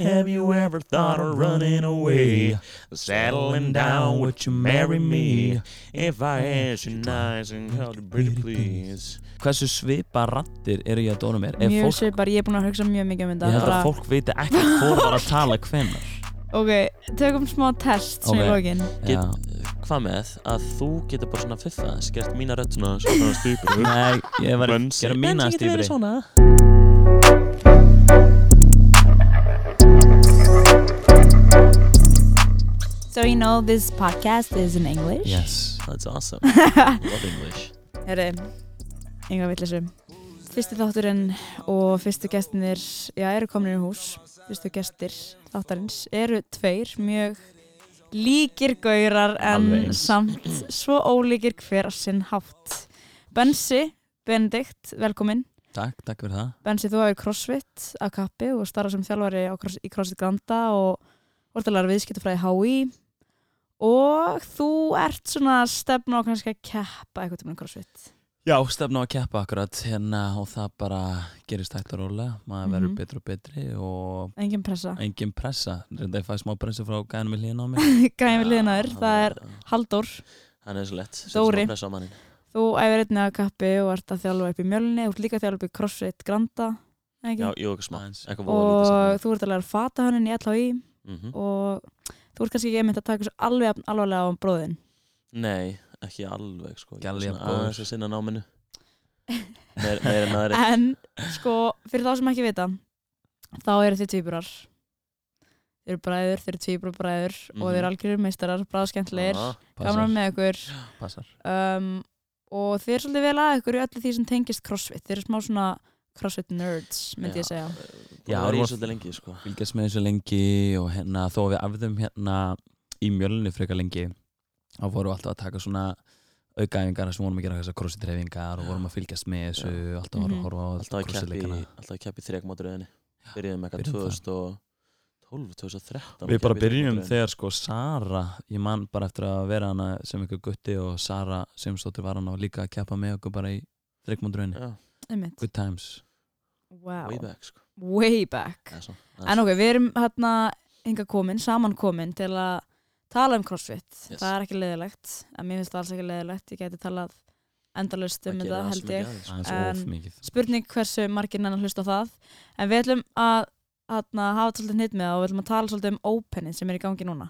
Have you ever thought of running away? Settling down, would you marry me? If I ask you nice and call you pretty please Hversu svipa rattir eru ég að dóna mér? Ef Mjög fólk, svipar, ég er búin að hugsa mjög mikið um þetta ég held bara- að fólk viti ekki hvort var að tala hvenær Ok, tökum smá test sem lokin Já. Hvað með að þú getur bara svona fiffa skert mína rödd svona stýpur Nei, ég var að Bensi. gera mína stífri svona So you know this podcast is in English? Yes That's awesome. Love English. Herri, enga vittlisum Fyrsti þátturinn og fyrstu gestinir Já, eru komin í hús. Fyrstu gestir þáttarins eru tveir mjög líkir gaurar en Alveg eins. samt svo ólíkir hver að sinn hátt. Bensi, Benedikt, velkomin Takk, takk fyrir það. Bensi, þú hefur crossfit að kappi og starra sem þjálfari í CrossFit Granda og vortalega viðskiptafræði HÍ og þú ert svona að stefna á kannski að keppa eitthvað til með crossfit? Já, stefna á að keppa akkurat. Hérna og það bara gerist hægt og rólega. Maður verður Mhm. betri og betri og engin pressa. engin pressa. Reynda ég fæ smá pressa frá gænum í hlýðin á mig. Gæmi við liðina þér, það er Halldór. Hann er svo lett. Dóri. Á þú æfir einnig að kappi og ert að þjálfa upp í mjölni. Þú ert líka að þjálfa upp í CrossFit Granda ekki? Já, jú, og þú ert að læra fatahönnun í LHI saman og þú ert kannski ekki einmitt að taka svo alveg alvarlega á bróðin Nei, ekki alveg sko. Ég er svona aðeins að sinna náminu. Meir meir en aðri en sko, fyrir þá sem ekki vita þá eru þið tvíburar. Þið eru bræður, þið eru tvíburabræður og þið eru Mhm. algjörir meistarar, bræðskendlir Já, gaman með ykkur. Passar. Um, og þið er svolítið vel að ykkur í öllu því sem tengist crossfit. Þið eru smá svona crossfit nerds myndi ég segja. Já, Já, það er við í vorum- svolítið lengi sko. Fylgjast með þessu lengi og hérna þó við afðum hérna í mjölunni frekar lengi þá vorum við alltaf að taka svona aukaæfingar sem vorum að gera þessar crossfit-reyfingar og vorum að fylgjast með þessu alltaf að Mhm. horfa á Alltaf að keppi crossfit-leikana Alltaf að keppi þrekmótröðinni Byrjuðum eitthvað byrjuðum það. 2012, 2013 Við bara að byrjum þegar sko Sara, ég man bara eftir að vera hana sem ykkur gutti og Sara Simsdóttir var hana og líka að keppa með okkur bara í. Já, einmitt, Good times. Wow, way back sko. Way back. Eða svo, en ok, við erum hérna hinga komin, saman komin til að tala um crossfit. Yes. það er ekki leðilegt, en mér finnst það alls ekki leðilegt ég geti talað endalust um þetta held ég. En- spurning hversu margir nennan hlusta á það. En við ætlum að hana, hafa þetta svolítið hnitt með það og við ætlum að tala svolítið um Openin sem er í gangi núna.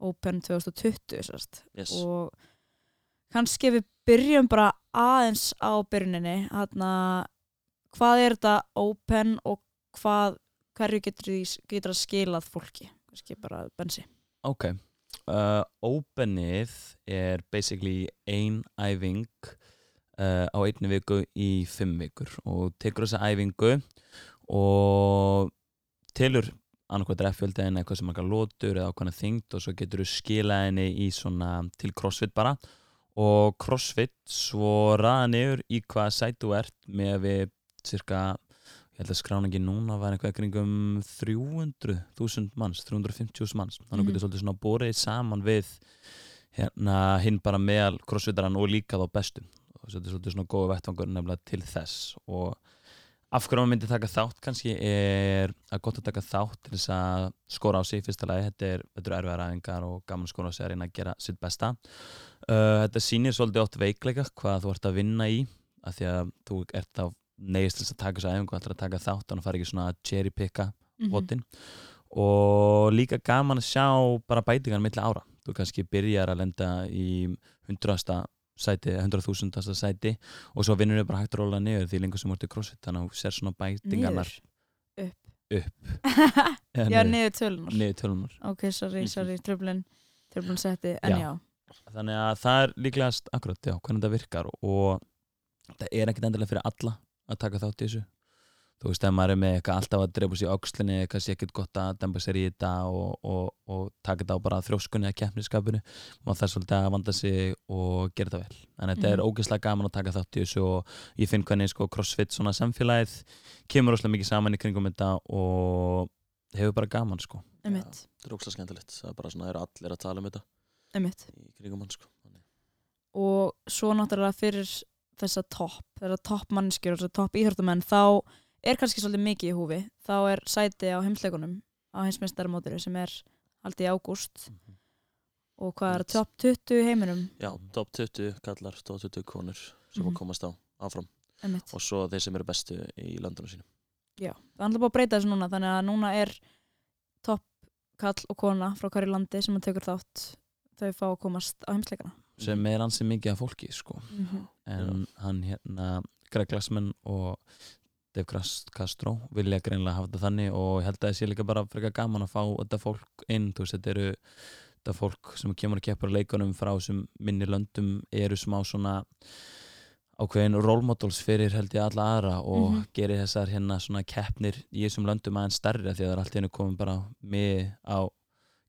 Open 2020 sérst. Yes. og kannski við byrjum bara aðeins á byrjuninni hana, hvað er þetta Open og hvað hverju getur því getur að skilað fólki? Kannski bara bensi. Ok, uh, openið er basically ein æfing uh, á einni viku í fimm vikur og tekur þessa æfingu og telur annarkvæmt reffjöldi en eitthvað sem margar lótur eða ákvæmna þyngd og svo getur þú skilað henni í svona til crossfit bara. Og crossfit svo ræða niður í hvað sætt þú ert með við cirka ég held að skráningi núna var eitthvað kringum 300.000 manns 350.000 manns. Þannig að Mhm. þú getur svolítið svona borið saman við hérna hinn bara meðal crossfitaran og líka þá bestu. Og þetta er svolítið svona góða vettvangur nefnilega til þess. Og af hverju maður myndi taka þátt kannski er að gott að taka þátt til þess að skora á sig fyrsta lagi. Þetta er, er erfiðar æfingar og gaman að skora á sig að reyna að gera sitt besta. Uh, þetta sýnir svolítið oft veikleika hvað þú ert að vinna í af því að þú ert þá neist til að taka þessu æfingu ætlar að taka þátt og það fara ekki svona að cherry picka Mhm. votin og líka gaman að sjá bara bætingar milli ára. Þú kannski byrjar að lenda í hundrasta sæti, hundraþúsundasta sæti og svo vinnur þau bara hægt róla niður því lengur sem ert í crossfit þannig að þú sér svona bætingarnar Niður? upp. Já, Eða niður tölunar niður tölunar ok, sorry, Mhm. sorry, tröflun tröflun setti, en Já. já, þannig að það er líklegast akkurat já, hvernig þetta virkar og það er ekkert endilega fyrir alla að taka þátt í þessu. Þú veist, ef maður er með eitthvað alltaf að drepa sér í öxlinni kannski ekkert gott að dempa sér í þetta og, og, og taka þetta á bara þrjóskunni eða keppniskapinu, maður þarf svolítið að vanda sig og gera þetta vel. En þetta er Mhm. ógeðslega gaman að taka þátt í þessu og ég finn hvernig sko crossfit svona samfélagið kemur óslega mikið saman í kringum þetta og hefur bara gaman sko. Einmitt, Það er ógslag skemmtilegt. Það er bara svona, það eru allir að tala um þetta einmitt. í kringum hann sko. Þannig. og svo náttúrulega fyrir þessa topp, þessa topp mannskjur og þessa topp íþróttamenn, þá er kannski svolítið mikið í húfi, þá er sæti á heimsleikunum á hinsmestaramótinu sem er haldið í ágúst Mhm. og hvað er Einmitt. top 20 í heiminum Já, top 20 kallar, top 20 konur sem Mhm. að komast á áfram einmitt. og svo þeir sem eru bestu í landunum sínum Já, það er alltaf búið að breyta þessu núna þannig að núna er topp kall og kona frá hverju landi sem að tekur þátt þau fá að komast á heimsleikana sem er ansi mikið af fólki sko. mm en hann hérna Greg Glassman og Dave Castro vilja greinlega hafa þetta þannig og ég held að það sé líka bara frekar gaman að fá þetta fólk inn þú veist, þetta eru þetta fólk sem kemur að keppar leikunum frá þessum minni löndum eru smá svona ákveðin rólmodels fyrir held ég alla aðra og Mhm. gerir þessar hérna svona keppnir í þessum löndum aðeins stærri af því að það er allt hennu komið bara með á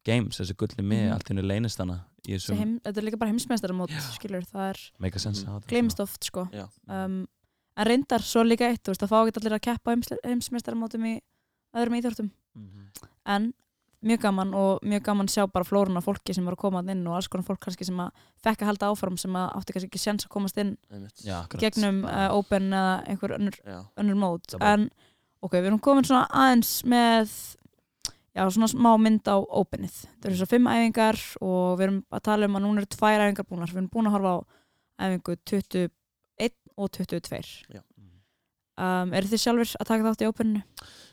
games, þessi gulli með Mhm. allt í hennu leynist hana í Þessi þessum heim, þetta er líka bara heimsmeistaramót skilur, það er make a sense Mhm. gleymist oft sko. Um, en reyndar svo líka eitt þú veist, það fá ekki allir að keppa heimsmeistaramótum í öðrum íþórtum svona. en mjög gaman og mjög gaman að sjá bara flórun af fólki sem var að koma inn og alls konar fólk kannski sem að fekk að halda áfram sem að átti kannski ekki sjans að komast inn Já, gegnum uh, Open eða einhver önnur, önnur mót. En ok, við erum komin svona aðeins með já, svona smá mynd á Openið það eru svo fimm æfingar og við erum að tala um að núna eru tvær æfingar búnar. Við erum búin að horfa á æfingu 21 og 22 Já. um, eru þið sjálfur að taka þátt í Openinu?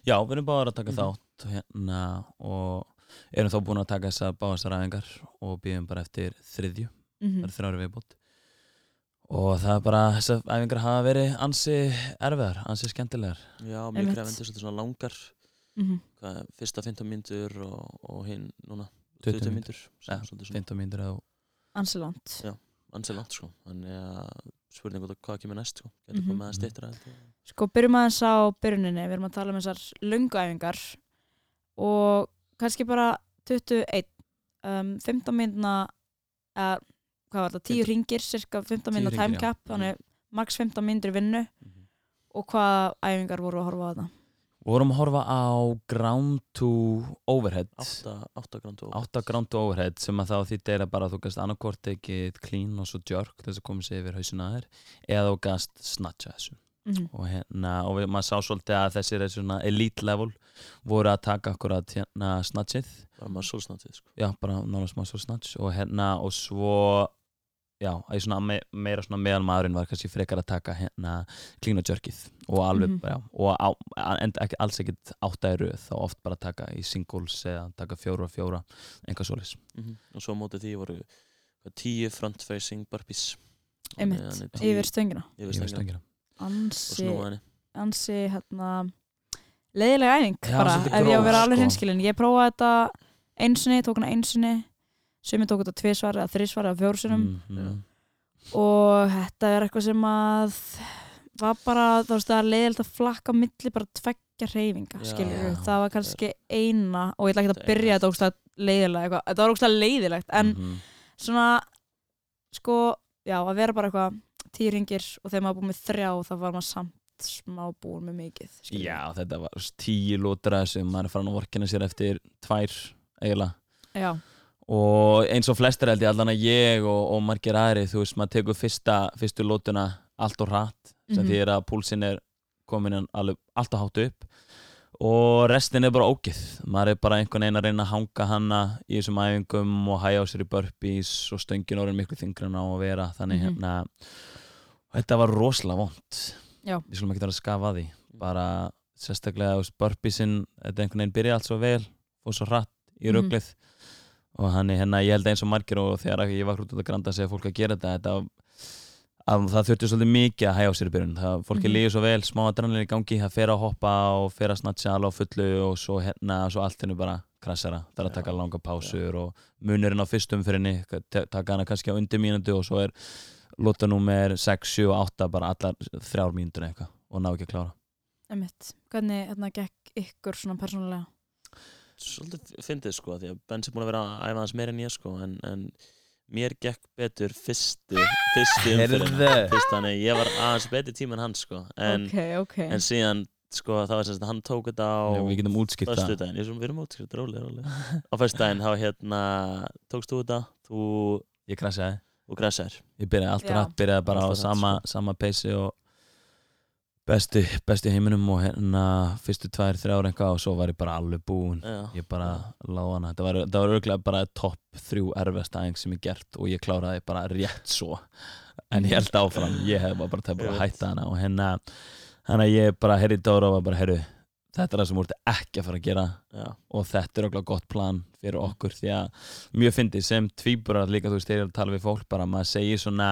Já, við erum báðar að taka Mhm. þátt hérna og erum þá búin að taka þessar báðastar æfingar og býðum bara eftir þriðju, Mm það er þrjári viðbútt og það er bara, þessar æfingar hafa verið ansi erfiðar, ansi skemmtilegar. Já mjög krefandi, svona langar -hmm. hvað, fyrsta 15 mínútur og, og hinn núna 20 20 mínútur. mínútur Ja, svolítið svona 15 mínútur eða Ansilant Já. ansið langt sko þannig að spurning hvort að hvað kemur næst sko getur Mhm. komið aðeins styttra held ég. Sko, byrjum aðeins á byrjuninni, við erum að tala um þessar lunguæfingar og kannski bara 21, um, 15 mínuna, eða hvað var það, 10 ringir, cirka 15 mínuna hringir, time já. cap, þannig max 15 mínútur í vinnu og hvaða æfingar voru að horfa á það? Við vorum að horfa á ground to overhead. 8 8 grann og 8 ground to overhead sem að þá þýtti er að bara þú gast annarkort tekið clean og svo jerk þess að koma sér yfir hausina að þér eða þú gast snatcha þessu. Mm -hmm. og hérna, og við, maður sá svolítið að þessir er svona elite level voru að taka akkurat hérna snatchið. Bara maður svolsnatið sko. Já, bara náttúrulega smá svo snatch. Og hérna, og svo já, að svona me, meira svona meðal maðurinn var kannski frekar að taka hérna clean og alveg, Mhm. já, og á, en ekki, alls ekkit átta í röð, þá oft bara taka í singles eða taka fjóra og fjóra einhvað svoleiðis Mhm. og svo á móti því voru hvað, 10 front facing burpees Einmitt, yfir stöngina. yfir stöngina Ansi, ansi, hérna, leiðilega æfing bara, ef ég á að vera alveg sko. hinskilin. Ég prófaði þetta einsinni, tók hana einsinni, sumi tók þetta tvisvar eða þrísvar eða fjórsunum. Mhm. og þetta er eitthvað sem að var bara, þú veist, það er leiðilegt að flakka á milli bara tveggja reyfinga, skilur Já. það var kannski eina og ég ætla ekki að byrja þetta ógstlega leiðilega eitthvað, þetta var ógstlega leiðilegt en Mhm. svona sko, já, að vera bara eitthvað tíu ringir og þegar maður búið með þrjá þá var maður samt smá búin með mikið skilurðu. Já, þetta var tíu lótra sem maður er farin að vorkina sér eftir tvær eiginlega já, og eins og flestir held ég allan að ég og, og margir aðri, þú veist, maður tekur fyrsta, fyrstu lótuna allt og hratt sem Mhm. því er að púlsinn er komin hann alveg allt og hátt upp og restin er bara ógið maður er bara einhvern veginn að reyna að hanga hanna í þessum æfingum og hæja á sér í burpees og stöngin orðin miklu þingri en á að vera þannig Mhm. hérna þetta var rosalega vond Já. við skulum ekki vera að skafa því bara sérstaklega burpeesinn þetta einhvern veginn byrja allt svo vel og svo hratt í Mhm. rugglið og hann er hérna, ég held eins og margir og þegar ég var hrút út að granda að segja fólk að gera þetta, þetta að það þurfti svolítið mikið að hægja á sér í byrjun. Það fólki Mhm. líður svo vel, smá adrenalin í gangi það fer að hoppa og fer að snatcha alveg fullu og svo hérna, svo allt henni bara krassara, það er að taka langa pásur og munurinn á fyrstum fyrirni taka hana kannski á undir mínútu og svo er lóta númer 6, 7 og 8 bara allar þrjár mínútur eitthvað og ná ekki að klára. Einmitt. Hvernig hérna gekk ykkur svona persónulega svolítið fyndið sko því að Benz er búin að vera að æfa hans meira en ég sko en, en mér gekk betur fyrstu fyrstu umfyrir þannig ég var aðeins betur tíma en hann sko en, ok, ok. en síðan sko það var sem sagt að hann tók þetta á Já, við getum útskipt það. er við erum útskrift, rólega, rólega. Á föstu daginn, þá hérna tókst þú þetta, þú, ég krasjaði, þú græsar ég byrjaði allt Já. rætt byrjaði bara á Allt of hratt, sama, sko. sama peysi og bestu í heiminum og hérna fyrstu tvær, þrjár eitthvað og svo var ég bara alveg búinn. Ég bara láði hana. Þetta var, þetta var örgulega bara topp þrjú erfesta æfing sem ég gert og ég kláraði bara rétt svo. En ég held áfram, ég hef bara bara að hætta hana og hérna að ég bara heyrði Dóra og bara heyrðu þetta er það sem ert ekki að fara að gera. Já. og þetta er okkur gott plan fyrir okkur. Því að mjög fyndið sem tvíburar líka þú veist þegar ég er að tala við fólk bara maður segir svona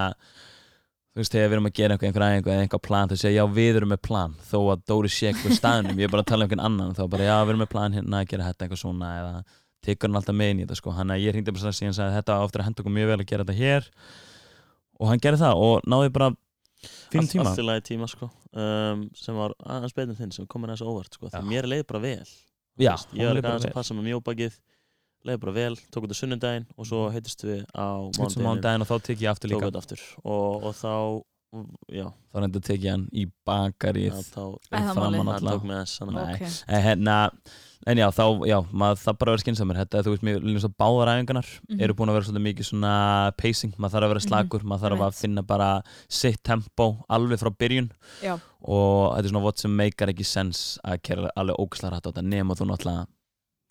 þú veist þegar við erum að gera einhver einhver eða einhver plan þau segja já við erum með plan. Þó að Dóri sé eitthvað staðnum ég er bara að tala um einhvern annan þá bara já við erum með plan hérna að gera þetta eitthvað svona eða tekur hann alltaf með inn í þetta sko. Hann að ég hringdi bara í hann og sagði þetta á eftir að henda okkur mjög vel að gera þetta hér. Og hann gerði það og náði bara Allt- tíma. Allt í lagi tíma sko. Um, sem var aðeins betur þinn sem kom mér aðeins óvart sko. Já. því mér leið bara vel tók þetta sunnudaginn og svo heitist við á mánudaginn og þá tek ég aftur líka aftur og, og þá já, þá reynda tek ég hann í bakarið framan málið. hann alla tók með þess hann Nei. Ok. En hérna, en já, þá, já, maður það bara skynnsamur Þetta, þú veist, mér líka svo báðar æfingarnar Mhm. eru búin að vera svolítið mikið svona pacing maður þarf að vera Mhm, slagur, maður þarf að finna bara sitt tempo alveg frá byrjun Já. og þetta er svona vott sem meikar ekki sens að kera alveg ógæslega rætt á þetta nema þú náttúrulega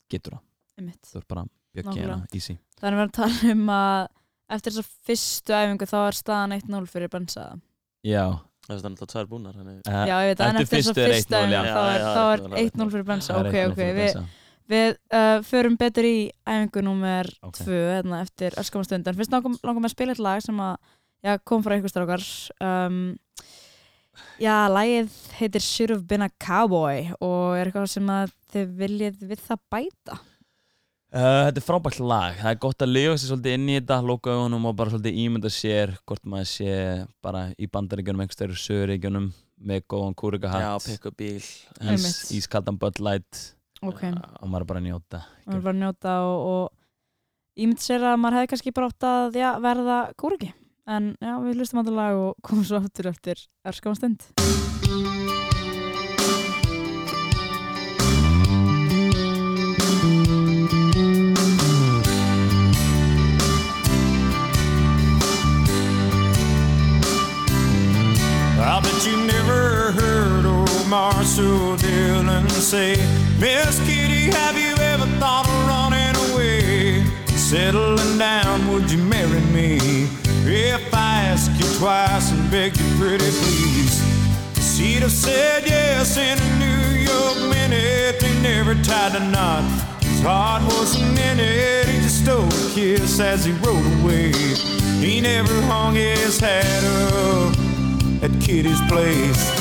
getur það. Þú ert bara bjöggi Nákvæmlega. hérna, easy. Þannig að við erum að tala um að eftir þessa fyrstu æfingu þá er staðan 1-0 fyrir bensa Já, það er alltaf tvær búnar þannig. Uh, Já, ég veit, en eftir eftir þessa fyrstu er fyrstu 1-0, æfingu þá er, Já, já, þá er það er 1-0 fyrir bensa það er Ok, ok, við, við uh, förum betur í æfingu nummer Ok. 2 hérna, eftir öskamma stund. En fyrst langar með að spila eitt lag sem að já, kom frá ykkur strákar. Um, Já, lagið heitir Should Have Been a Cowboy og er eitthvað sem að þið viljið við það bæta Uh, þetta er frábært lag, það er gott að lifa sér svolítið inn í þetta, loka augunum og bara svolítið ímynda sér hvort maður sé bara í bandaríkjunum, einhverstaður í söguríkjunum með góðan já, kúrikahatt, ís, ískaldan Bud Light. Ok, Já. og maður bara njóta. við bara njóta og, og ég myndi sér að maður hefði kannski bara átt að já, verða kúriki en já, við hlustum á þetta lag og komum svo aftur eftir öskamma stund I bet you never heard old Marshall Dillon say, Miss Kitty, have you ever thought of running away? Settling down, would you marry me? If I ask you twice and beg you pretty please. She'd have said yes in a New York minute. They never tied a knot. His heart wasn't in it. He just stole a kiss as he rode away. He never hung his hat up at Kitty's place.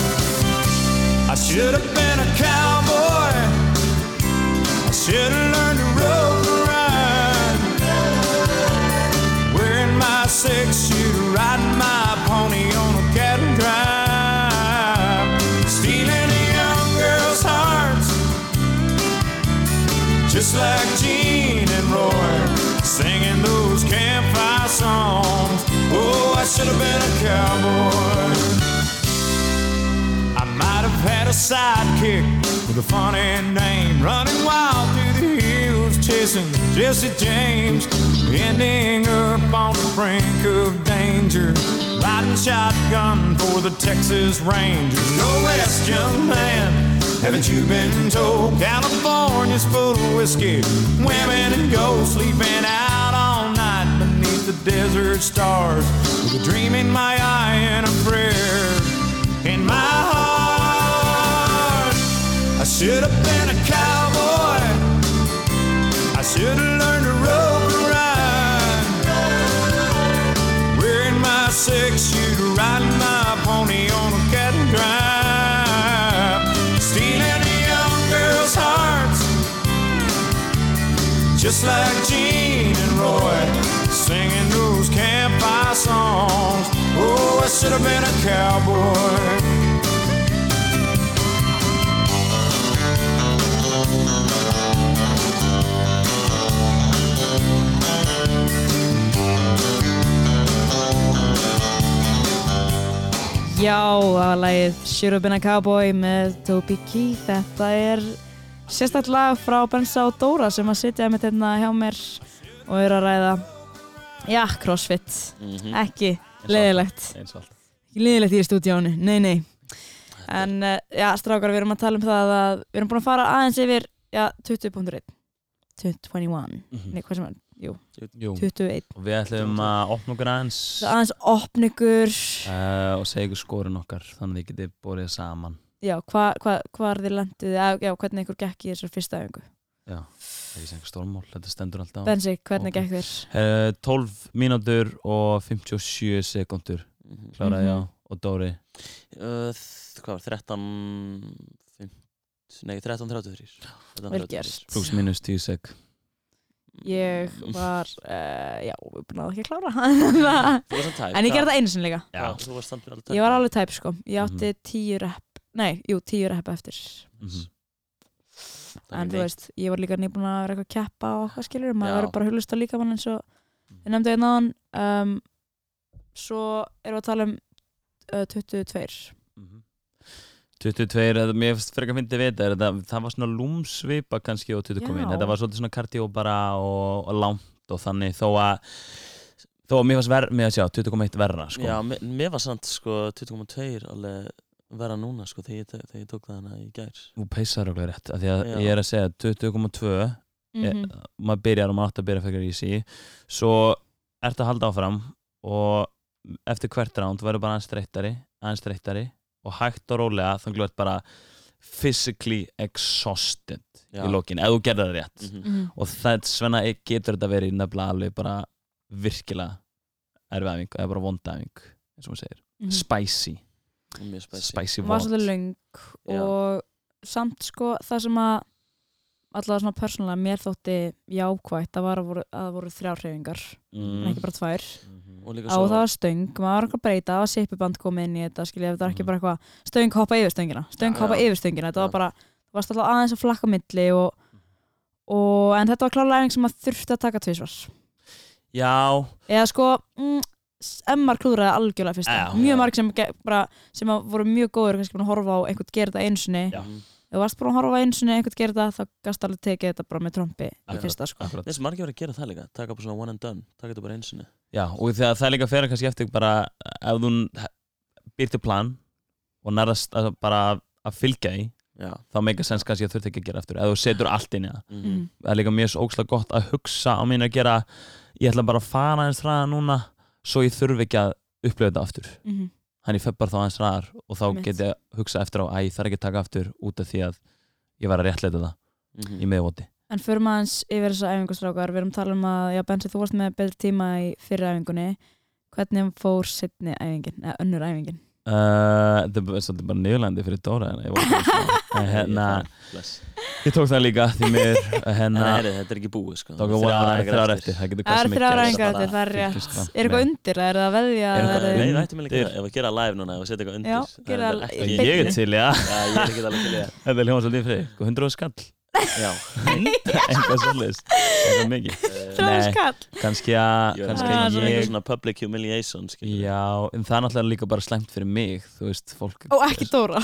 I should have been a cowboy. I should have learned to rope and ride. Wearing my six shooter, riding my pony on a cattle drive. Stealing a young girl's hearts, just like Gene and Roy. Singing those campfire songs. Oh, I should have been a cowboy. I might have had a sidekick with a funny name, running wild through the hills, chasing Jesse James, ending up on the brink of danger, riding shotgun for the Texas Rangers. No West, young man, haven't you been told? California's full of whiskey, women and gold, sleeping out desert stars, with a dream in my eye and a prayer in my heart. I should have been a cowboy. I should have learned to rope and ride. Wearing my six shooter, riding my pony on a cattle drive. Stealing a young girl's hearts, just like Gene songs. Oh, I should have been a cowboy. Já, það var lagið Should Have Been a Cowboy með Toby Keith Þetta er sérstætt lag frá Bensa og Dóra sem að sitja með þetta hjá mér og eru að ræða Já, crossfit. Ekki, leiðilegt Eins og alltaf. Ekki leiðilegt í stúdíónu, nei, nei. En uh, já, strákar, við erum að tala um það að við erum búin að fara aðeins yfir já, 20.1 21 Mhm. Nei, hvað sem er? Jú, Jú. 21 Og við ætlum að opna okkur aðeins. Aðeins opn ykkur. Uh, og segja ykkur skorun okkar þannig að þið getið borðið saman. Já, hvað hva, hva er þið lendið eða, Já, hvernig ykkur gekk í þessar fyrsta öfingu Já, það er ekki einhver stórmál, þetta stendur alltaf Bensi, hvernig gekk þér? uh, 12 mínútur og 57 sekundur Mhm. kláraði Mhm. já og Dóri Uh, þ- Hvað var, 13 fimm- Nei, 13.33 Vel gert. pluss mínus 10 sek Ég Mm. var, uh, já, við búin að ekki að klára Þú varst samt tæp En ég gerði það einu sinni líka Já, þú varst samt alveg tæp Ég var alveg tæp sko Ég átti Mhm. tíu rep Nei, jú, tíu rep eftir Mhm. En þú veist, ég var líka nýbúin að vera eitthvað að keppa og hvað skilur Maður Já. verður bara að hulast á líka mann eins og Ég nefndi einn aðan um, Svo erum við að tala um uh, 22 Mhm. 22, þetta, mér finnst frekar fyndið við þetta, þetta, það var svona lúmsvipa kannski og 20 komin, Já. þetta var svolítið svona kardió bara og, og langt og þannig þó að þó að mér fannst verð, mér að sjá, 20,1 verra sko. Já, mér, mér var samt sko 20.2 alveg vera núna sko þegar ég, þegar ég tók það hana í gær Þú peisar okkur rétt, af því að Já. ég er að segja 20,2 mm mm maður byrjar og maður átt að byrja fyrir í sí svo ertu að halda áfram og eftir hvert ránd verður bara aðeins streyttari aðeins streyttari og hægt og rólega þannig að þú ert bara physically exhausted Já. í lokin, ef þú gerðir það rétt Mhm. -hmm. og það svona getur þetta verið nefnilega alveg bara virkilega erfið æfing, eða bara vonda æfing eins og maður segir, spicy Mjög spæsi var svolítið löng Já. og samt sko það sem að allavega svona persónulega mér þótti jákvætt að, var að, voru, að það voru þrjár hreyfingar en mm. ekki bara tvær Og líka á það var stöng, maður var eitthvað að breyta það var sippuband komið inn í þetta, skilja, þetta var ekki Mhm. bara eitthvað stöng hoppa yfir stöngina, stöng Já, hoppa já. yfir stöngina þetta Já. var bara, þú varst alltaf aðeins að flakka milli og, og en þetta var klálega æfing sem maður þurfti að taka tvisvar já, eða sko emmar klúðraði algjörlega fyrst. Já, mjög já. marg sem, bara, sem að voru mjög góður kannski búin að horfa á einhvern gera þetta einu sinni. Já. ef þú varst búin að horfa á einu sinni einhvern gera þetta þá gast alveg tekið þetta bara með trompi í fyrsta sko. Þessi margir verið að gera það líka Taka bara svona one and done Taka þetta bara einu sinni. Já, og þegar það er líka að fyrir kannski eftir bara ef þú býr til plan og nærðast að bara að fylgja því, Já. þá meika sens kannski að þurft ekki að gera eftir, ef þú setur allt inn í það. Mhm. mm. það er líka mjög svo ógslag gott að hugsa á mínu að gera, ég ætla bara að fara eins hraða núna, svo ég þurfi ekki að upplifa þetta aftur, Mhm. hann ég fer bara þá eins hraðar og þá Einmitt. get ég að hugsa eftir á, að ég þarf ekki að taka aftur út af því að ég var að réttleita það Mhm. í miðvoti En förum aðeins yfir þessa æfingustrákar við erum að tala um að, já Bensi, þú varst með betri tíma í fyrir æfingunni hvernig fór setni æfingin, eða önnur æfingin þetta er bara- niðurlændi fyrir Dóra hérna, ég tók það líka því En hérna, þetta er ekki búið sko tók Þrjár það æfingar þrjár eftir það Það er sem þrjár gerst. æfingar bara eftir, það er rétt. Er eitthvað undir, er það að veðja Nei, þið- við ættum að gera, ef að gera live núna, ef að setja eitthvað undir Já, Það ég er til það Já, ég er ekki alveg til það þetta er hljóma svolítið frið, 100 skall Já eitthvað svolítið eitthvað mikið? Skall. kannski að Ég kannski að að svona eitthvað public humiliation já, en það er náttúrulega líka bara slæmt fyrir mig þú veist, fólk Og ekki Dóra.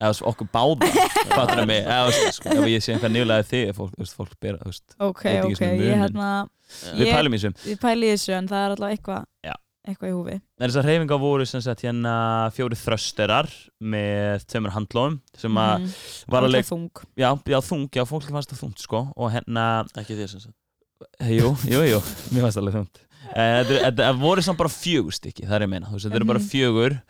Eða svo okkur báða, fattur mig. Eða þú veist, ef ég sé einhver nýjulega þig fólk, þú veist, fólk ber, þú veist, Ok, ok, ég hérna Já. við pælum þessu en það er alltaf eitthvað Já. Eitthvað í húfi þessar reyfingar voru sem sagt hérna fjóri þrösterar með tveimur handlóðum sem að Mhm. var alveg, þung já, já, þung, já, fólk fannst það þungt sko, og hérna Ekki þér sem sagt Jú, jú, jú, mér fannst alveg þungt Eh, Þetta þetta voru samt bara fjögur stykki, það er ég að meina, þú veist, þetta eru bara Mhm. fjögur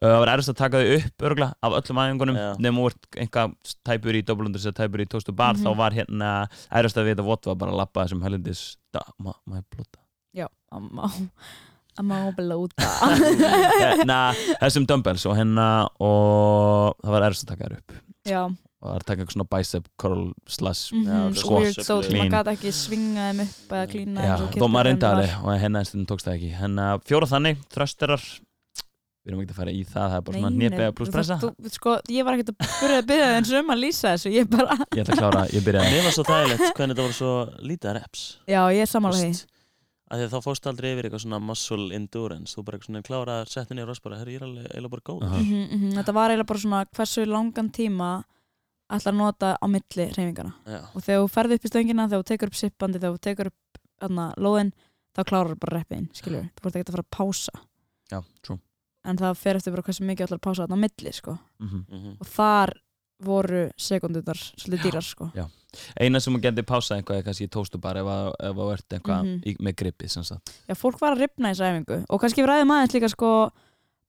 Uh, Það var erfist að taka þau upp örgla af öllum æfingunum, Já. nefnum úr einhvað tæpur í dobbelundur sem tæpur í tóstu bar, Mhm. þá var hérna erfist að vita vott var bara að lappa þessum helindis da, ma, ma, blóta Já, að má að má blóta. Hérna, þessum dumbbells og hérna og það var erfist að taka þær upp. Já, og það var að taka eitthvað svona bicep curl slash Já, svo squat, clean. maður gæti ekki svingað þeim upp eða klína Já, þó maður reyndi alveg og hérna einstundum tókst það ekki. Hérna fjóra þannig, þrösterar. Við erum ekki að fara í það, það er bara svona nýpega pluss pressa þú, þú, sko, Ég var ekkert að byrja að byrja eins um að lýsa þessu Ég bara, ég ætla að klára, ég byrjaði. Mér var svo þægilegt hvernig þetta voru svo lítið reps. Já, ég er sammála því að því að þá fórst aldrei yfir eitthvað svona muscle endurance þú bara eitthvað svona klára settin í ross bara herri ég er eiginlega bara góð Aha. Mhm, mhm, Þetta var eiginlega bara svona hversu langan tíma ætlar að nota á milli hreyfingana Já, og þegar þú ferð upp í stöngina þegar þú tekur upp sippandi, þegar þú tekur upp aðna, lóðin, þá klárar þú bara reppiðin, skilur þú voru ekki að fara að pása já, true en það fer eftir bara hversu mikið ætlar að pása þarna á milli sko. Mhm. Mhm. og þar voru sekundunar svolítið dýrar sko. Já. Eina sem hún getur pásað eitthvað er kannski tóstubar ef að- ef þú ert eitthvað Mhm. í, með sagt. Já, fólk var að ripna í þessu æfingu. Og kannski við ræðum aðeins líka sko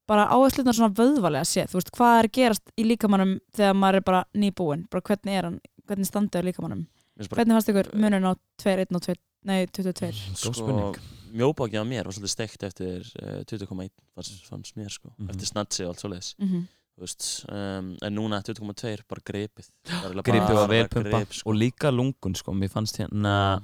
bara áherslunar svona vöðvalega séð, þú veist, hvað er gerast í líkamannum þegar maður er bara nýbúinn, bara hvernig er hann, hvernig standið á líkamannum, bara- hvernig fannst ykkur munun á 2, 1 og 2, nei 22, Góð sko, mjóbákið á mér var svolítið steikt eftir uh, 20,1 fannst, mér sko, Mhm. eftir snatsi og allt svoleiðis. Mm veist, um, en núna 20,2 bara Það gripið bara var velpumpa sko. og líka lungun sko, mér fannst hérna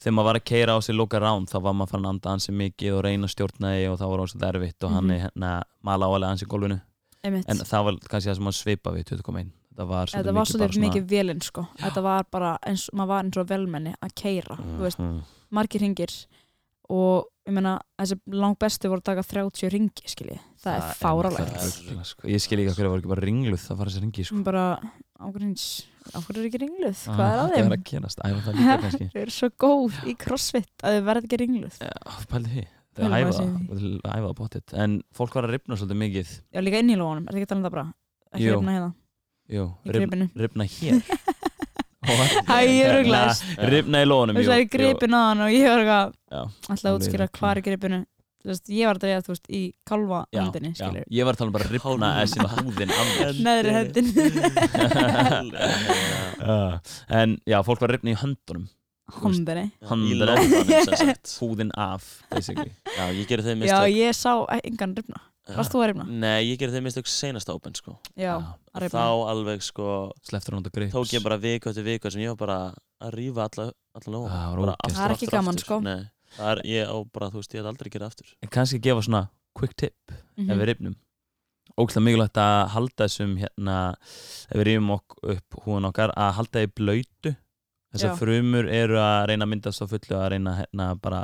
þegar maður var að keira á sig loka rán þá var maður fann að anda ansi mikið og reyna að stjórna því og það var ósað erfitt og hann Mhm. er hérna mala álega ansi í gólfinu. Einmitt, en það var kannski það sem maður svipa við 20.1 þetta var þetta var svolítið svolítið mikið vélinn sko, þetta var bara eins, maður var eins og velmenni að keira, þú veist, Mhm. margir ringir og ég meina þessi langt besti voru að taka 30 ringi skilji, það, er fáralegt rugl, sko. ég skil ekki að hverju var ekki bara ringluð að fara þessi ringi sko. bara ágrins ágrins er ekki ringluð, Ah, hvað er að þeim? er að það líka kannski. Þau eru svo góð í crossfit að þau verða ekki ringluð. Já, pældi því. Pældi Það maður æfa sig í það, æfa það bóttið En fólk var að ripna svolítið mikið. Já, líka inn í lónum, er það ekki að tala um það bara? Ekki Jú. rifna hérna, Jú, ripna hér Æ, ég ruglaðist. Ripna í lónum Þú veist það er gripin á hann og ég var eitthvað Já, alltaf að útskýra hvað er gripinu. Þú veist, ég var að dreyja, þú veist, í kálfa já, hendinni, já. Ég var að tala um bara ripna Hálfa. þessi húðin mér. Neðri hendin Uh, En já, fólk var að ripna í höndunum. Sem sagt. Húðin af, basically. Já, ég gerði Já, mistök. ég sá engan rifna Varst þú að rifna? Nei, ég gerði þeim mistök senast open sko Já, að rifna þá alveg sko Sleftur hann að grips tók ég bara viku eftir viku sem ég var bara að rífa alla, alla lófa Það var ógeðslegt. Það er ekki gaman, aftur. sko. Nei, það er ég á bara, þú veist, ég hef aldrei gerað aftur En kannski gefa svona quick tip Mhm. ef við rifnum ógæslega mikilvægt að halda þessum hérna, ef við rifum ok upp húan okkar, að halda því blöytu þessar Já. frumur eru að reyna að myndast á fullu að reyna hérna bara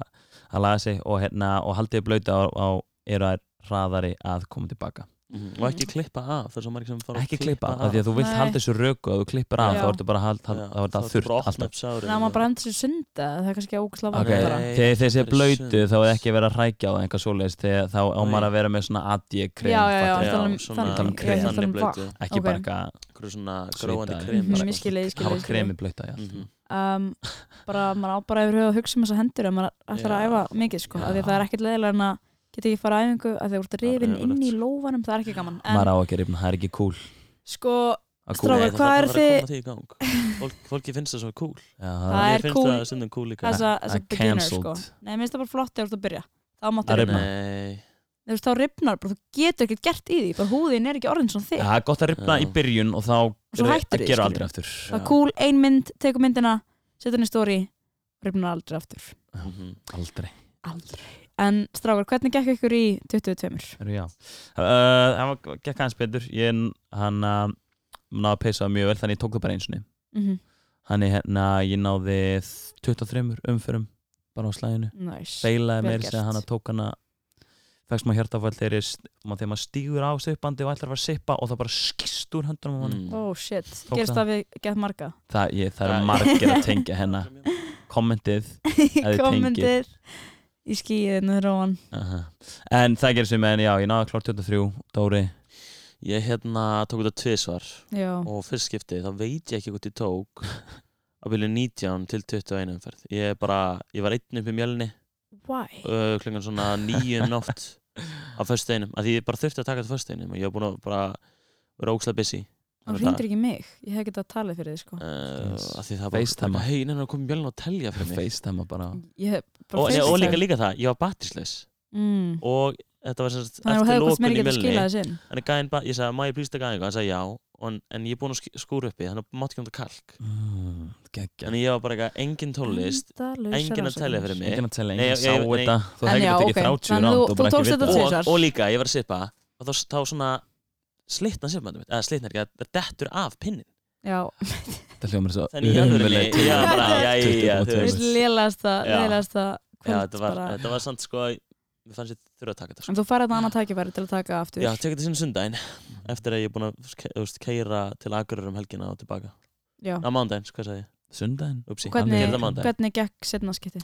að laga sig og hérna og halda því blöytu á, á eru að hraðari að koma tilbaka og ekki klippa af það er svo margir sem fara að ekki klippa, af því að þú vilt halda þessu röku og þú klippir af, þá ertu bara að halda, er þurrt bara að maður bara endur sér sunda Það er kannski Nei. þegar bara í blöytu þá er ekki verið að rækja á það einhvað svoleiðis þegar þá á maður Nei. að vera með svona AD krem Já, já, já, fattar það er um- þannig- um krem. er þannig vatn. blöytu. ekki bara eitthvað svona Mhm, krem Mhm, sko. hafa kremi blöyta, Mhm. um, bara, maður á bara yfir höfuð að hugsa um þessa hendur ef maður ætlar að æfa mikið sko, er geta ekki fara að æfingu að þeir voru Það er rifin inn í lófanum, það er ekki gaman. En maður á ekki rifna, það er ekki cool. Sko, það hvað er þið- fólki finnst það svo cool. Já, Það er cool. það að beginner cancelled. sko Nei, mér finnst það bara flott þegar þú ert að byrja. Þá máttu Að rifna, þá rifnar bara, þú getur ekkert gert í því húðin er ekki orðin svona þig. Það er gott að rifna í byrjun og þá er- skilurðu. aldrei aftur. Það er cool, ein mynd, tekur myndina setur henni í story, rifnar aldrei aftur. Mhm. aldrei. Aldrei en strákar, hvernig gekk ykkur í 22? Heyrðu, já. Uh, það var gekk hans betur ég hann að náði að peysa mjög vel þannig ég tók það bara einsunni Mm hann er hérna, ég náði 23 umförum bara á slæðinu Nice. beilaði gert. sem hann að tók hana fækst maður hjartafall þegar, þegar maður stígur á sippandi og ætlar að fara að sippa og það bara skist úr höndunum á hann Mm. Oh shit, Tók gerist það. við gett marga það, ég, það Ja, eru margir að tengja hennar kommentið þið kommentir í skíðinu róan. Aha. en það gerir sem en já, ég náði klart 23 Dóri? Ég hérna tók þetta tvisvar. Já, og fyrst skipti þá veit ég ekki hvort ég tók á byrju 19 til 21 umferð. Ég, bara, ég var einn upp í mjölni why? uh, klungan svona nýju um nótt á föstudeinum, að því ég bara þurfti að taka þetta föstudeinum og ég hef búin að bara vera ógslag busy hann hringdur ekki mig, ég hef getað talið fyrir þið sko. Uh, að því það var FaceTime. bara hei, neina, komið mjölni og telja fyrir mig. FaceTime bara. Ég og, bara nei, og líka líka það, ég var batterislaus mm. og þetta var sem sagt þannig að þú eftir hefði hvort lokun meira í mjölni. Þannig gæðin bara, ég sagði, má ég plýsta gæðin hann sagði já, og, en ég er búin að sk- skúra uppi þannig að mátti ekki um þetta kalk mm, Þannig ég var bara eitthvað, engin Endalausar enginn að telja fyrir mig. Enginn að enginn ég- sá þetta. Þú En hefði ok, ekki 30 ekki að slitna mitt, eða slitna ekki, það dettur af pinnin. Já, þetta hljómar svo Þannig í alvörunni, ömurleg já, já, já, já, þú þú 22. veist lélegasta Já. lélegasta Já, kvöld þetta var, bara. þetta var samt sko Mér fannst ég þurfa að taka þetta sko. en þú farið þetta annað tækifæri til að taka aftur. Já, tek þetta sinni sundaginn Eftir að ég er búin að keira til Akureyrar um helgina og tilbaka. Já. Á mándaginn, hvað sagði ég? sundaginn? Upsi, hvernig, það hvernig gekk setna skipti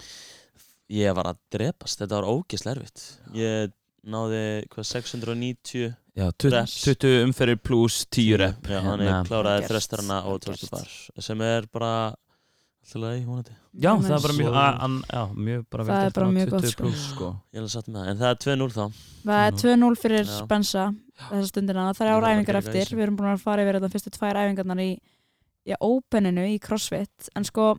Ég var að drepast, þetta var ógislega erfitt. Ég náði hvað 690 Já, 20, Reps. 20 umferðir pluss 10 rep Já, hann Hérna, er kláraði Gert. þrestarana og Gert. tókstu bar sem er bara alltaf lagi, vonandi Já, það er bara mjög, Það er bara mjög gott, 20 sko. pluss, sko. Ég alveg satt með það, en það er 2-0 þá Það er 2-0 fyrir. Spensa þessa stundina, það er ára æfingar eftir við erum búin að fara yfir þetta fyrstu tvær æfingarnar í já, openinu í CrossFit en sko,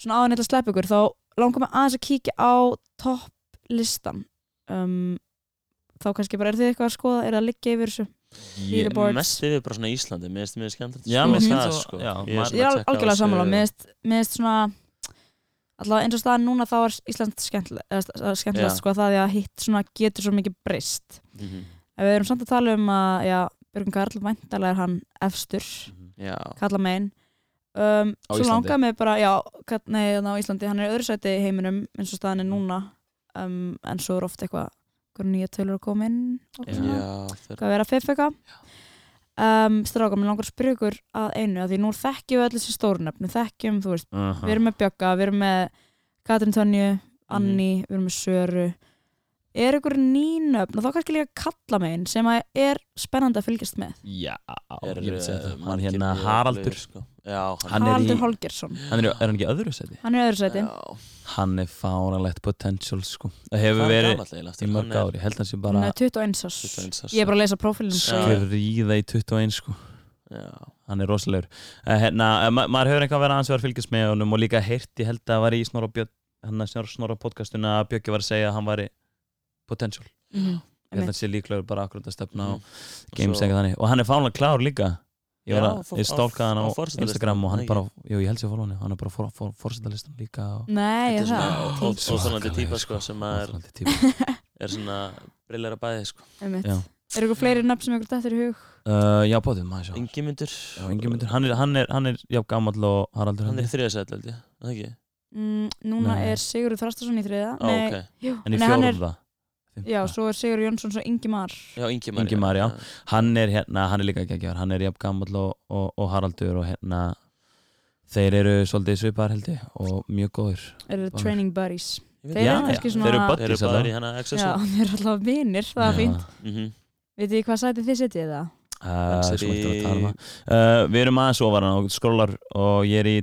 svona áðan eitthvað slepp ykkur þá langar mig aðeins að kíkja á topplistan um, þá kannski bara, er þið eitthvað að skoða er það að liggja yfir þessu? Ég- Leaderboards. Mest yfir bara svona Íslandi, mér finnst skemmt Já, mér finnst það sko. já, Ég er að algjörlega sammála, mér finnst- svona allavega eins og staðan núna þá er Ísland skemmtileg, eða st- skemmtilegt Já. sko það því að hitt svona getur svo mikið breyst. Mhm. við erum samt að tala um að já, Björgun Karl væntalega er hann efstur Já, kalla megin. Um, Á svo langaði mig bara, já, nei, þannig á Íslandi hann er öðru sæti í heiminum eins og staðan er núna. Um, en svo er oft eitthvað eitthvað nýja tölur að koma inn og Já. svona, já þeir, hvað vera fiff eitthvað um, stráka, mér langar að spyrja ykkur að einu, að því nú þekkjum við allir þessi stórnöfn við þekkjum, þú veist, Aha. við erum með Bjögga við erum með Katrin Tönju Anni, Mhm. við erum með Söru er ykkur nýnöfn og þá kannski líka kalla megin sem að er spennandi að fylgjast með Já, er, eh, Hann margir hérna Haraldur sko. Já, hann, Hann er Haraldur í- Holgersson Hann er, er hann ekki í öðru seti? hann er í öðru sæti. Já, Hann er fáralegt potential sko. Það hefur er verið í mörg ári Ég held hann sé hann bara er 21 árs. 21 árs, ég er bara að lesa prófílinn Já. svo ég- skriða í 21 sko. Já, Hann er rosalegur. Uh, hérna, uh, ma maður hefur eitthvað verið aðeins verið að fylgjast með honum og líka heyrt, ég held að það var í Snorra Björn hann að Snorra podcastuna að Björki var að segja að hann væri potential. Mhm, ég held að hann sé líklegur bara akkurat að stefna á Mhm. games eitthvað þannig. Og hann er fánulega klár líka ég, var Já, að, ég stálkaði hann á, á Instagram og hann bara, jú ég held sér fólk hann hann er bara fór, fór, fórsetalistan líka og, nei, Þetta er svona ó- Svo óþolandi svakalegur, típa sko sem að er, er svona brillera bæði sko. Já. er ykkur fleiri nöfn sem ykkur dættir í hug? Uh, já, bóðið, maður Já, Ingimundur, hann er, hann er, hann er já, gamall og Haraldur hann er þriðasætt held ég, er það ekki? mm, núna Nei. er Sigurður Þrastarsson í þriða Á, nei, ok, jú, en í fjórða já, svo er Sigurður Jónsson svo Ingimar já Ingimar Ingimar, já. hann er hérna, hann er líka geggjör hann er jafn gamall og, og, og Haraldur og hérna þeir eru svolítið svipar held ég og mjög góður eru Bara- training buddies Þeir ekki. eru kannski svona- þeir eru Þeir eru buddies í alveg. hana já, þeir eru alltaf vinir, það er Já. fínt Mhm. Vitið þið hvað sætið þið það? Uh, að í- tala um það uh, Við erum aðeins ofar og skrólar og ég er í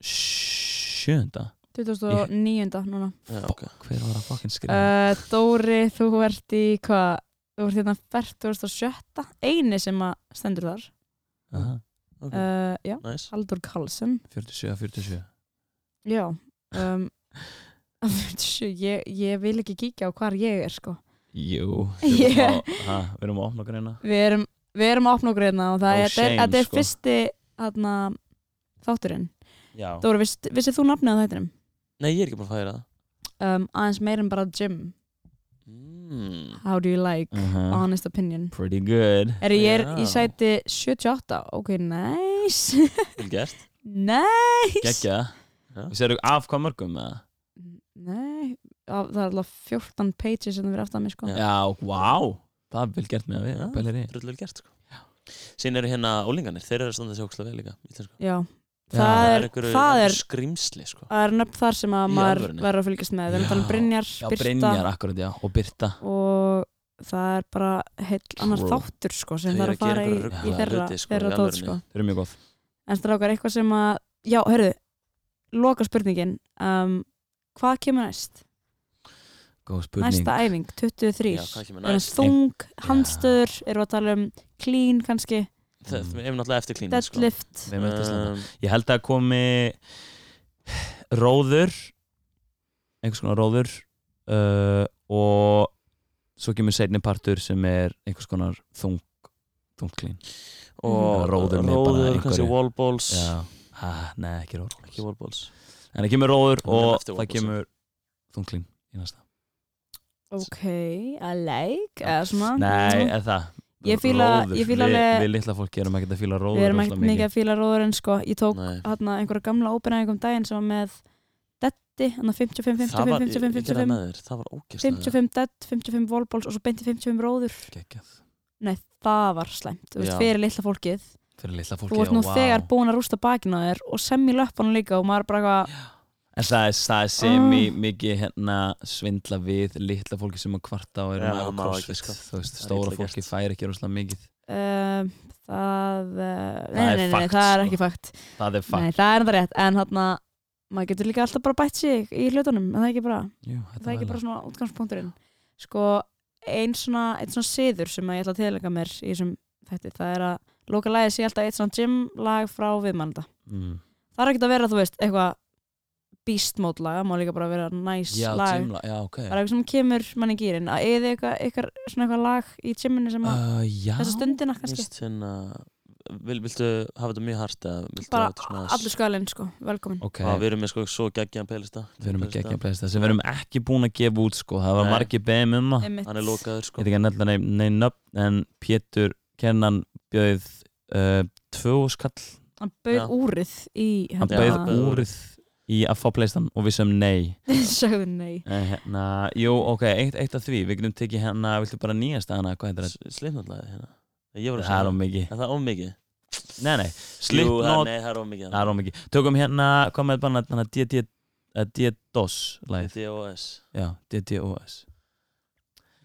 27. 2009. núna Já, ok Hver var að fucking skrifa? uh, Dóri, þú ert í hvað? Þú ert hérna 47. eini sem að stendur þar Aha, Ok, uh, Já, nice Haldur Karlsson 47, 47 Já um, 47, ég, ég vil ekki kíkja á hvar ég er sko Jú, Ég- yeah. ha, við erum að opna okkur hérna Við erum, við erum að opna okkur hérna og það No er, er, shame, þetta er sko. fyrsti þarna, þátturinn Já, Dóri, vist, vissið þú nafnið á þættinum? Nei, ég er ekki búin að færa það. Um, aðeins meir en bara Jim mm. How do you like? uh Honest opinion? Pretty good. Er ég er í sæti 78 Ok, nice. Vel gert. Nice. Gekkja. Já. Við sérum af hvað mörgum með það? Nei, á- það er alltaf 14 pages sem það verið aftan mig sko. Já. Wow. Það er vel gert með að við, Já. bælir í Drull vel gert sko. Sín eru hérna ólingarnir, þeir eru að standa sig ókslega vel líka Já, það er, það er skrimsli sko. Það er nöfn þar sem að maður verður að fylgjast með. Við erum að tala um. Brynjar, Já, Birta. Brynjar, akkurat, já, og Birta. Og það er bara heill annar þáttur sko sem það eru er að fara í, í þeirra, hluti, sko, þeirra tótt sko. Eru En strákar, eitthvað sem að, já, hörðu, loka spurningin, um, hvað kemur næst? Næsta æfing, 23. Já, Er það þung, handstöður, erum við að tala um clean kannski, við erum náttúrulega eftir klínin sko. Um, Ég held að komi róður einhvers konar róður uh, og svo kemur seinni partur sem er einhvers konar þung þungklín Og Róður með bara róður, kannski wallballs. Ah, nei ekki róður Ekki wallballs. En það kemur róður og það wallballs. kemur þungklín í næsta. Ok, I like, eða svona. Nei, eða það Ég fíla- Róður. ég fíla Við- alveg- Við litla fólki erum ekkert að fíla róður Við erum ekkert mikið að fíla róðurinn sko, ég tók hérna einhverja gamla ópenæðingum daginn sem var með detti, 55, 55, Það var, 55, ég gerði það 55, með þér, það var ógæslega 55 dead, 55 volballs og svo beinti 55 róður. Nei, það var slæmt, þú veist, Já. fyrir litla fólkið. Fyrir litla fólki Þú ert nú já, vá. þegar búin að rústa bakinn á þér og sem í löpunum líka og maður bara eitthvað, En það er, það er semi mikið hérna svindla við litla fólki sem að kvarta og eru Já, með crossfit sko. Þú veist, Það stóra fólki fær ekki rosalega mikið. Um, það, uh, Það nei, er nei, nei, fakt, það er sko. ekki fakt. Það er fakt. Nei, það er enda rétt, en hann maður getur líka alltaf bara bætt sig í hlutunum en það er ekki bara, Jú, það er ekki bara svona útgangspunkturinn. Sko, ein svona einn svona siður sem að ég ætla að tilæga mér í þessum þetta, það er að loka lagið sé alltaf eitt svona gym lag frá viðmannanda mm. það er ekkert að vera, þú veist, eitthvað beast mode lag, það má líka bara vera nice Já, lag, gymla, já, ok. Bara eitthvað sem kemur mann í gýrin, að eða eitthvað, eitthvað svona eitthvað lag í gyminu sem að uh, þessa stundina kannski, Vist, hérna, vil, viltu hafa þetta mjög hart eða viltu bara hafa þetta svona allur skalinn sko, velkomin Ok, Já, við erum með sko svo geggjan playlista. Við erum að gegja playlista sem við erum ekki búin að gefa út sko. Það var Nei. margir beðum um það. Hann er lokaður Ég sko veit ekki að nefna neinn nei, nöfn en Pétur Kennan bjöð uh, tvö skall. Hann bauð úrið í hann hann bauð úrið í að fá pleistan og við sem nei. Sagði nei. En hérna, jú, ok, eitt, eitt af því við getum tekið hérna, viltu bara nýjast hana, hvað heitir þetta? Slipnotlaði hérna. Ég voru að Það er segja. of mikið. Er það of mikið? Nei, nei, Jú, það- Slipknot Nei, það er of mikið. Það er of mikið. Tökum hérna, hvað með bara hérna DD eh, DDoS lagið. DOS Já, DDoS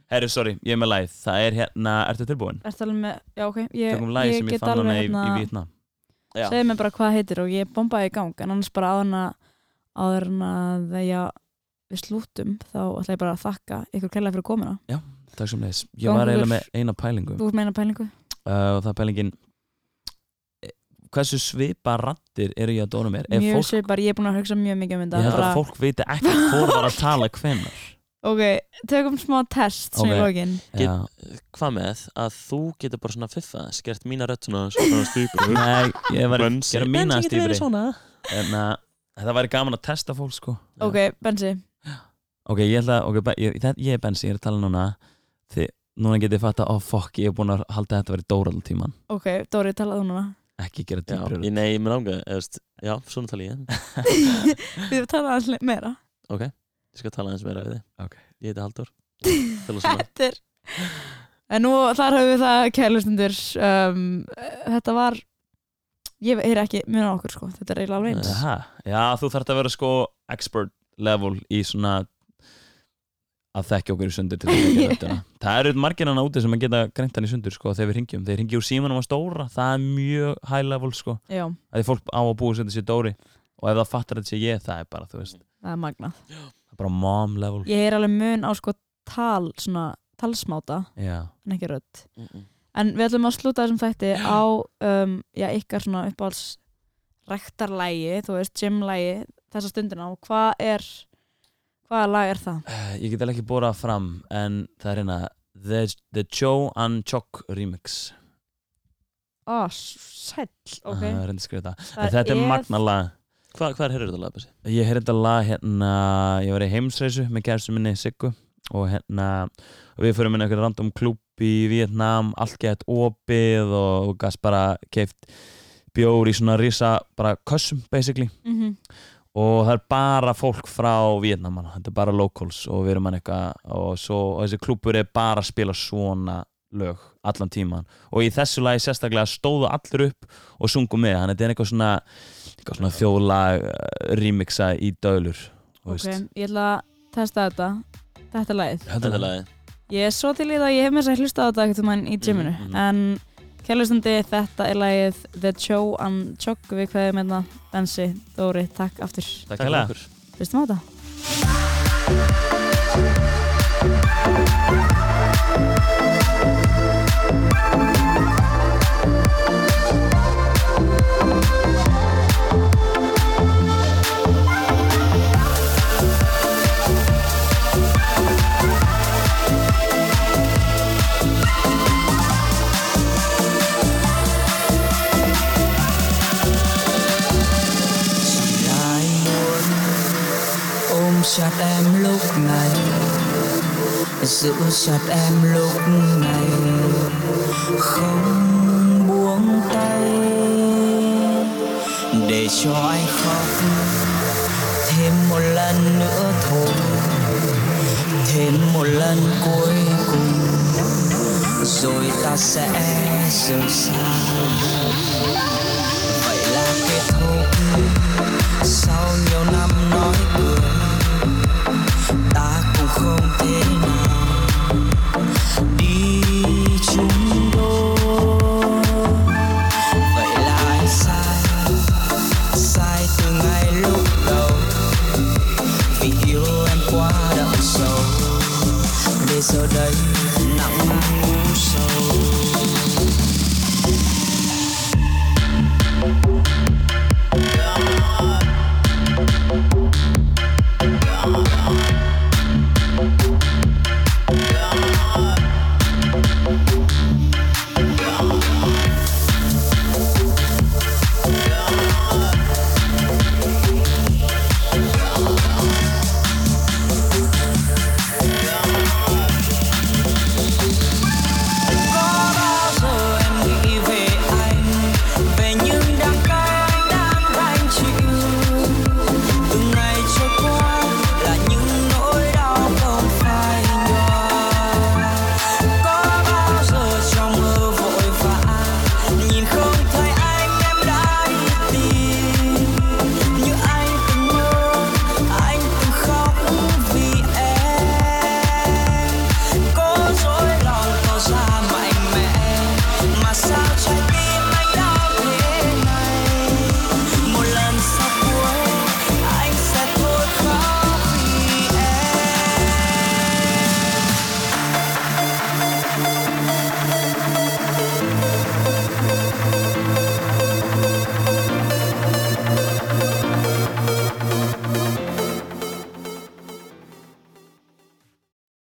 Herru, sorry, ég er með lagið. Það er hérna, ertu tilbúin? Er það alveg með, já ok Ég, Tökum lagið sem ég fann hana í, í Vítna Já. Segðu mér bara hvað heitir og ég bombaði í gang en annars bara en að áður en að já, við slútum þá ætla ég bara að þakka ykkur kærlega fyrir komuna. Takk sem leis Ég Gangi var eiginlega með eina pælingu. Þú ert meina pælingu? uh, og það er pælingin eh, hversu svipa rattir eru ég að dóna mér? Ef Mjög fólk, svipar, ég er búin að hugsa mjög mikið um ég þetta held bara, að fólk viti ekki hvort var að tala hvenar Ok, tökum smá test sem Ok. í lokin Get- Já. Hvað með að þú getur bara svona fiffa Skert mína rödd svona Svona stýpur nei, ég var að gera mína svona. En uh, það væri gaman að testa fólk sko. Ok, Bensi. Ok, ég ætla ok, ég, það, ég er Bensi, ég er að tala núna. Því núna getið ég fatta, oh fuck, ég er búin að halda þetta að vera dóra all tíman Ok, Dóri, talaðu núna. Ekki gera ég, nei, ég með ánga Já, svona tala ég. Við talaðu aðeins meira. Ok, ég skal tala eins meira við þig. Ok. Ég heiti Halldór. Tala svona. Þetta er En nú þar höfum við það kærlustundur um, Þetta var Ég er ekki mjög á okkur sko Þetta er eiginlega alveg eins Aha, já, þú þarft að vera sko expert level í svona að þekkja okkur í sundur til að þekkja röddina. Það eru margir hann úti sem að geta greint hann í sundur sko þegar við ringjum. Þeir ringja úr símanum að stóra, það er mjög high level sko. Já, Það er fólk á að búa sér þetta sér Dóri og ef það fattar þetta sér ég, það er bara, þú veist, það er magnað það er bara mom level. Ég er alveg mun á sko tal Svona talsmáta Já, En ekki rödd Mm, mm. En við ætlum að slúta þessum þætti á um, Já, ykkar svona uppáhalds Rektarlægi, þú veist, gymlægi Þessa stundina og hvað er Hvaða lag er það? Eh, ég get alveg ekki bórað fram en það er hérna The, the Joe and Choc remix. Ó, sæll, ok Það er skrifa þetta. Það En þetta er er- magna lag. Hva, Hvað er þetta lag, Bessi? Ég heyrði þetta lag hérna, ég var í heimsreisu með kærstum minni Siggu og hérna og við fyrir minna eitthvað random klúb í Vietnam, allt gett opið og, og gæst bara keift bjór í svona risa bara kössum basically. Mm og það er bara fólk frá Vietnam hana. þetta er bara locals og við erum hann eitthvað og, svo, og þessi klúbur er bara að spila svona lög allan tíman og í þessu lagi sérstaklega stóðu allir upp og sungu með þannig að þetta er eitthvað svona, eitthvað svona þjóðlag uh, remixa í dölur Ok, veist. ég ætla að testa þetta. Þetta er lagið. Þetta er lagið Ég er svo til í það, ég hef með þess að hlusta á þetta ekkert um hann í gyminu Mhm, mhm. En kærlustandi, þetta er lagið The Show and Chok Við kveðum hérna Bensi, Dóri, takk aftur Takk fyrir hérlega. okkur. Hlustum á þetta chặt em lúc này. Giữ chặt em lúc này. Không buông tay. Để cho anh khóc. Thêm một lần nữa thôi. Thêm một lần cuối cùng. Rồi ta sẽ rời xa. Vậy là kết thúc. Sau nhiều năm nói cười.